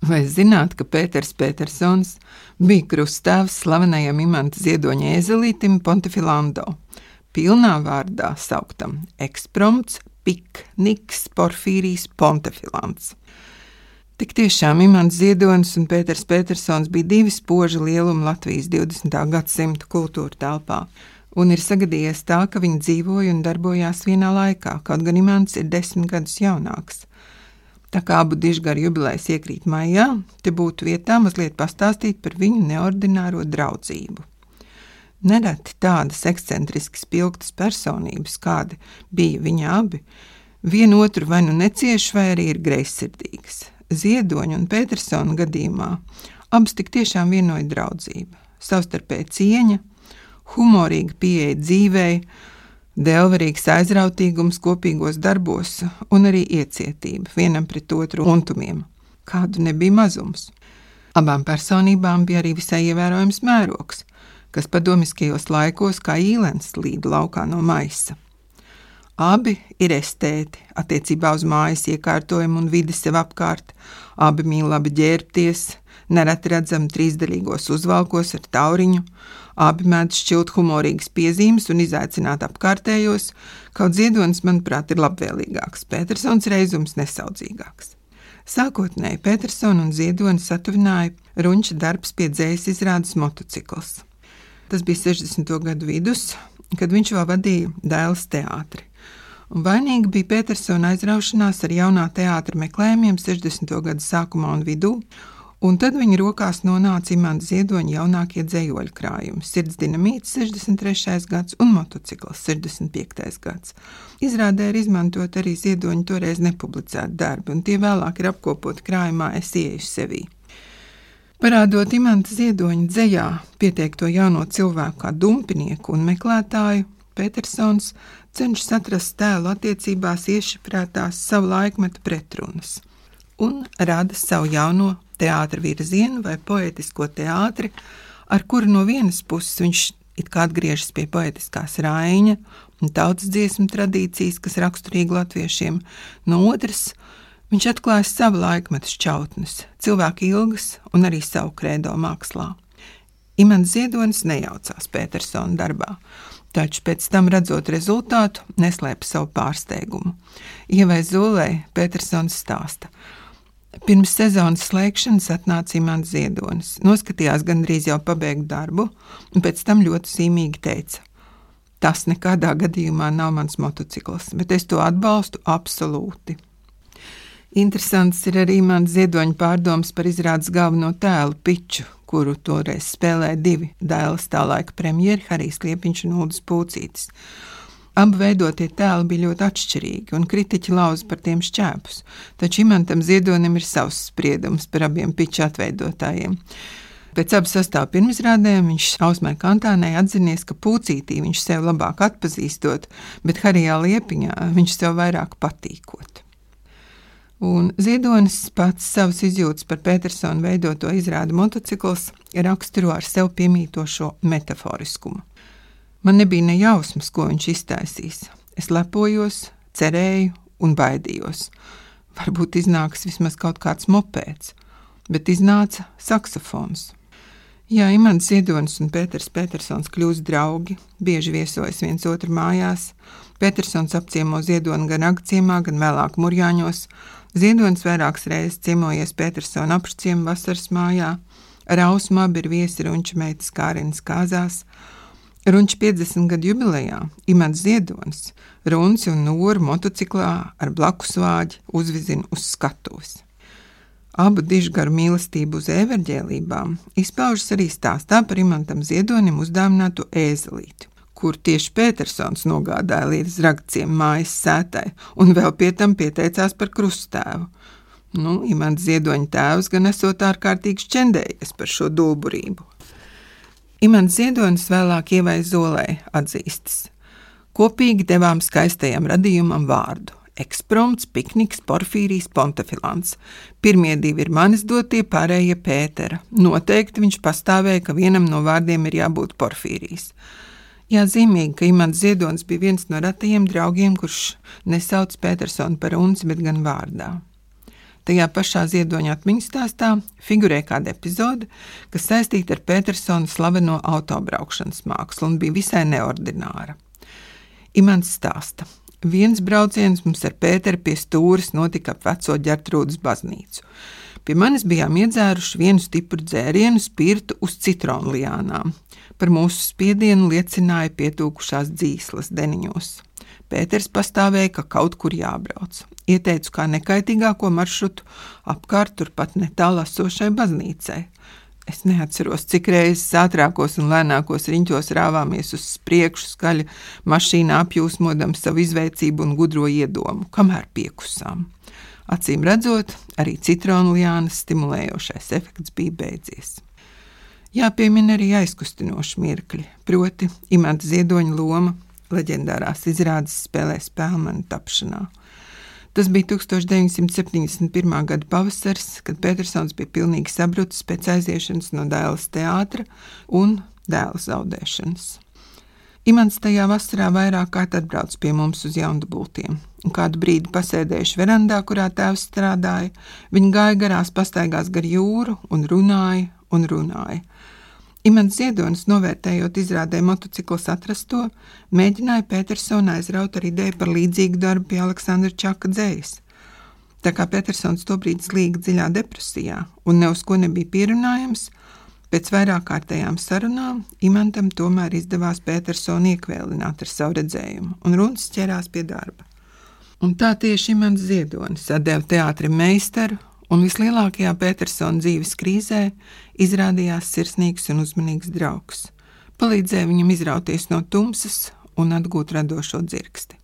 Vai zināt, ka Pēters Petersons bija krustāvs slavenajam imanta ziedoņa ezelītim Pontifilando, pilnā vārdā sauktam ekspromts pikniks Porfīrijs Pontefilants. Tik tiešām Imants Ziedonis un Pēters Petersons bija divi spoži lielumi Latvijas 20. gadsimta kultūra telpā, un ir sagadījies tā, ka viņi dzīvoja un darbojās vienā laikā, kaut gan Imants ir desmit gadus jaunāks. Tā kā abu dižgaru jubilejas iekrīt maijā, te būtu vietā mazliet pastāstīt par viņu neordināro draudzību. Nereti tādas ekscentriski spilgtas personības, kādi bija viņi abi, vienu otru vai nu necieš, vai arī ir greizsirdīgas. Ziedoņa un Petersona gadījumā abas tik tiešām vienoja draudzība, savstarpēja cieņa, humorīga pieeja dzīvei, Dēlverīgs aizrautīgums kopīgos darbos un arī iecietība vienam pret otru untumiem, kādu nebija mazums. Abām personībām bija arī visai ievērojams mērogs, kas padomiskajos laikos kā īlens līd laukā no maisa. Abi ir estēti attiecībā uz mājas iekārtojumu un vidi sev apkārt, abi mīl labi ģērbties, nereti redzam trīsdaļīgos uzvalkos ar tauriņu, Abi mēdz šķilt humorīgas piezīmes un izaicināt apkārtējos, kaut ziedonis, manuprāt, ir labvēlīgāks, Petersons reizums nesaudzīgāks. Sākotnēji Petersona un Ziedonis satuvināja runča darbs pie dzējas izrādes motocikls. Tas bija 60. gadu vidus, kad viņš vēl vadīja dēls teātri. Un vainīga bija Petersona aizraušanās ar jaunā teātra meklējumiem 60. gadu sākumā un vidū, Un tad viņa rokās nonāca imanta ziedoņa jaunākie dzējoļu krājumi - sirds dinamīts 63. gads un motocikls 65. gads. Izrādē ir izmantot arī ziedoņa toreiz nepublicēti darbi, un tie vēlāk ir apkopoti krājumā Es ieeju sevī. Parādot imanta ziedoņa dzējā pieteikto jauno cilvēku kā dumpinieku un meklētāju, Petersons cenšas atrast tēlu attiecībās iešifrētās savu laikmetu pretrunas un rada savu jauno teātra virzienu vai poetisko teātri, ar kuru no vienas puses viņš it kā atgriežas pie poetiskās raiņa un tautas dziesmu tradīcijas, kas raksturīgi latviešiem, no otras viņš atklāja savu laikmetu šķautnes, cilvēku ilgas un arī savu krēdo mākslā. Imants Ziedonis nejaucās Petersona darbā, taču pēc tam redzot rezultātu, neslēpa savu pārsteigumu. Ievai Zulē Petersons stāsta, ka Pirms sezonas slēgšanas atnāca Imants Ziedonis, noskatījās gandrīz jau pabeigtu darbu, un pēc tam ļoti zīmīgi teica: Tas nekādā gadījumā nav mans motocikls, bet es to atbalstu absolūti. Interesants ir arī mans ziedoņa pārdoms par izrādes galveno tēlu Piču, kuru toreiz spēlēja divi dēls tā laika premjeri Harijs Liepiņš un Ulris Pūcītis. Abi veidotie tēli bija ļoti atšķirīgi, un kritiķi lauza par tiem šķēpus, taču Imantam Ziedonim ir savs spriedums par abiem piču atveidotājiem. Pēc abu sastāvu pirmizrādēm viņš Ausmai Kantānai atzinies, ka pūcītī viņš sev labāk atpazīstot, bet Harijā Liepiņā viņš sev vairāk patīkot. Un Ziedonis pats savus izjūtas par Petersonu veidoto izrādi motocikls raksturo ar sev piemītošo metaforiskumu. Man nebija ne jausmas, ko viņš iztaisīs. Es lepojos, cerēju un baidījos. Varbūt iznāks vismaz kaut kāds mopēds, bet iznāca saksofons. Jā, Imants Ziedonis un Pēters Petersons kļūst draugi, bieži viesojas viens otru mājās. Petersons apciemo Ziedoni gan Agciemā, gan vēlāk Murjāņos. Ziedonis vairākas reizes ciemojies Petersona apšciemu vasaras mājā. Rausmā ir viesi runča meitas Kārinas kāzās. Runča 50 gadu jubilejā Imants Ziedonis runci un noru motociklā ar blakus vāģi uzvizina uz skatuves. Abu dižgaru mīlestību uz everģēlībām izpaužas arī stāstā par Imantam Ziedonim uzdāvinātu ēzelīti, kur tieši Petersons nogādāja līdz ragciem mājas sētai un vēl pie tam pieteicās par krustēvu. Nu, Imants Ziedoņa tēvs gan esot ārkārtīgi šķendējies par šo dulburību. Imants Ziedonis vēlāk ievai Zolē atzīstas. Kopīgi devām skaistajam radījumam vārdu. Ekspromts, pikniks, porfīrijs, pontefilants. Pirmie divi ir manis dotie, pārējie Pētera. Noteikti viņš pastāvēja, ka vienam no vārdiem ir jābūt porfīrijs. Jā, zīmīgi, ka Imants Ziedonis bija viens no retajiem draugiem, kurš nesauc Petersonu par unci, bet gan vārdā. Tajā pašā ziedoņa atmiņas stāstā figurē kāda epizode, kas saistīta ar Petersona slaveno autobraukšanas mākslu un bija visai neordināra. Imants stāsta, viens brauciens mums ar Pēteru pie stūres notika ap veco ģertrūdas baznīcu. Pie manis bijām iedzēruši vienu stipru dzērienu, spirtu uz citronu liānām. Par mūsu spiedienu liecināja pietūkušās dzīslas deniņos. Pēters pastāvēja, ka kaut kur jābrauc. Ieteicu kā nekaitīgāko maršrutu apkārt turpat netālu esošai baznīcai. Es neatceros, cik reizes ātrākos un lēnākos riņķos rāvāmies uz priekšu, skaļi mašīnā apjūsmodam savu izveicību un gudro iedomu, kamēr piekusām. Acīm redzot, arī citronu liānas stimulējošais efekts bija beidzies. Jāpiemina arī aizkustinoši mirkļi, proti, imanta ziedoņa loma leģendārās izrādes spēlē Spēlmanu tapšanā. Tas bija 1971. gada pavasaris, kad Petersons bija pilnīgi sabrucis pēc aiziešanas no dēla teātra un dēla zaudēšanas. Imants tajā vasarā vairāk kārt atbrauc pie mums uz jaundubultiem, un kādu brīdi pasēdējuši verandā, kurā tēvs strādāja, viņi gāja garās pastaigās gar jūru un runāja un runāja. Imants Ziedonis, novērtējot izrādē motocikls atrasto, mēģināja Petersonu aizraut ar ideju par līdzīgu darbu pie Aleksandra Čaka dzējas. Tā kā Petersons tobrīd slīga dziļā depresijā un ne uz ko nebija pierunājams, pēc vairāk kārtējām sarunām Imantam tomēr izdevās Petersonu iekvēlināt ar savu redzējumu, un runas ķerās pie darba. Un tā tieši Imants Ziedonis atdeva teātrim meistaru un vislielākajā Petersona dzīves krīzē izrādījās sirsnīgs un uzmanīgs draugs. Palīdzēja viņam izrauties no tumsas un atgūt radošo dzirksti.